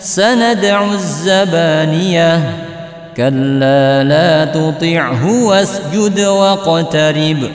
سندع الزبانية. كلا لا تطعه واسجد واقترب.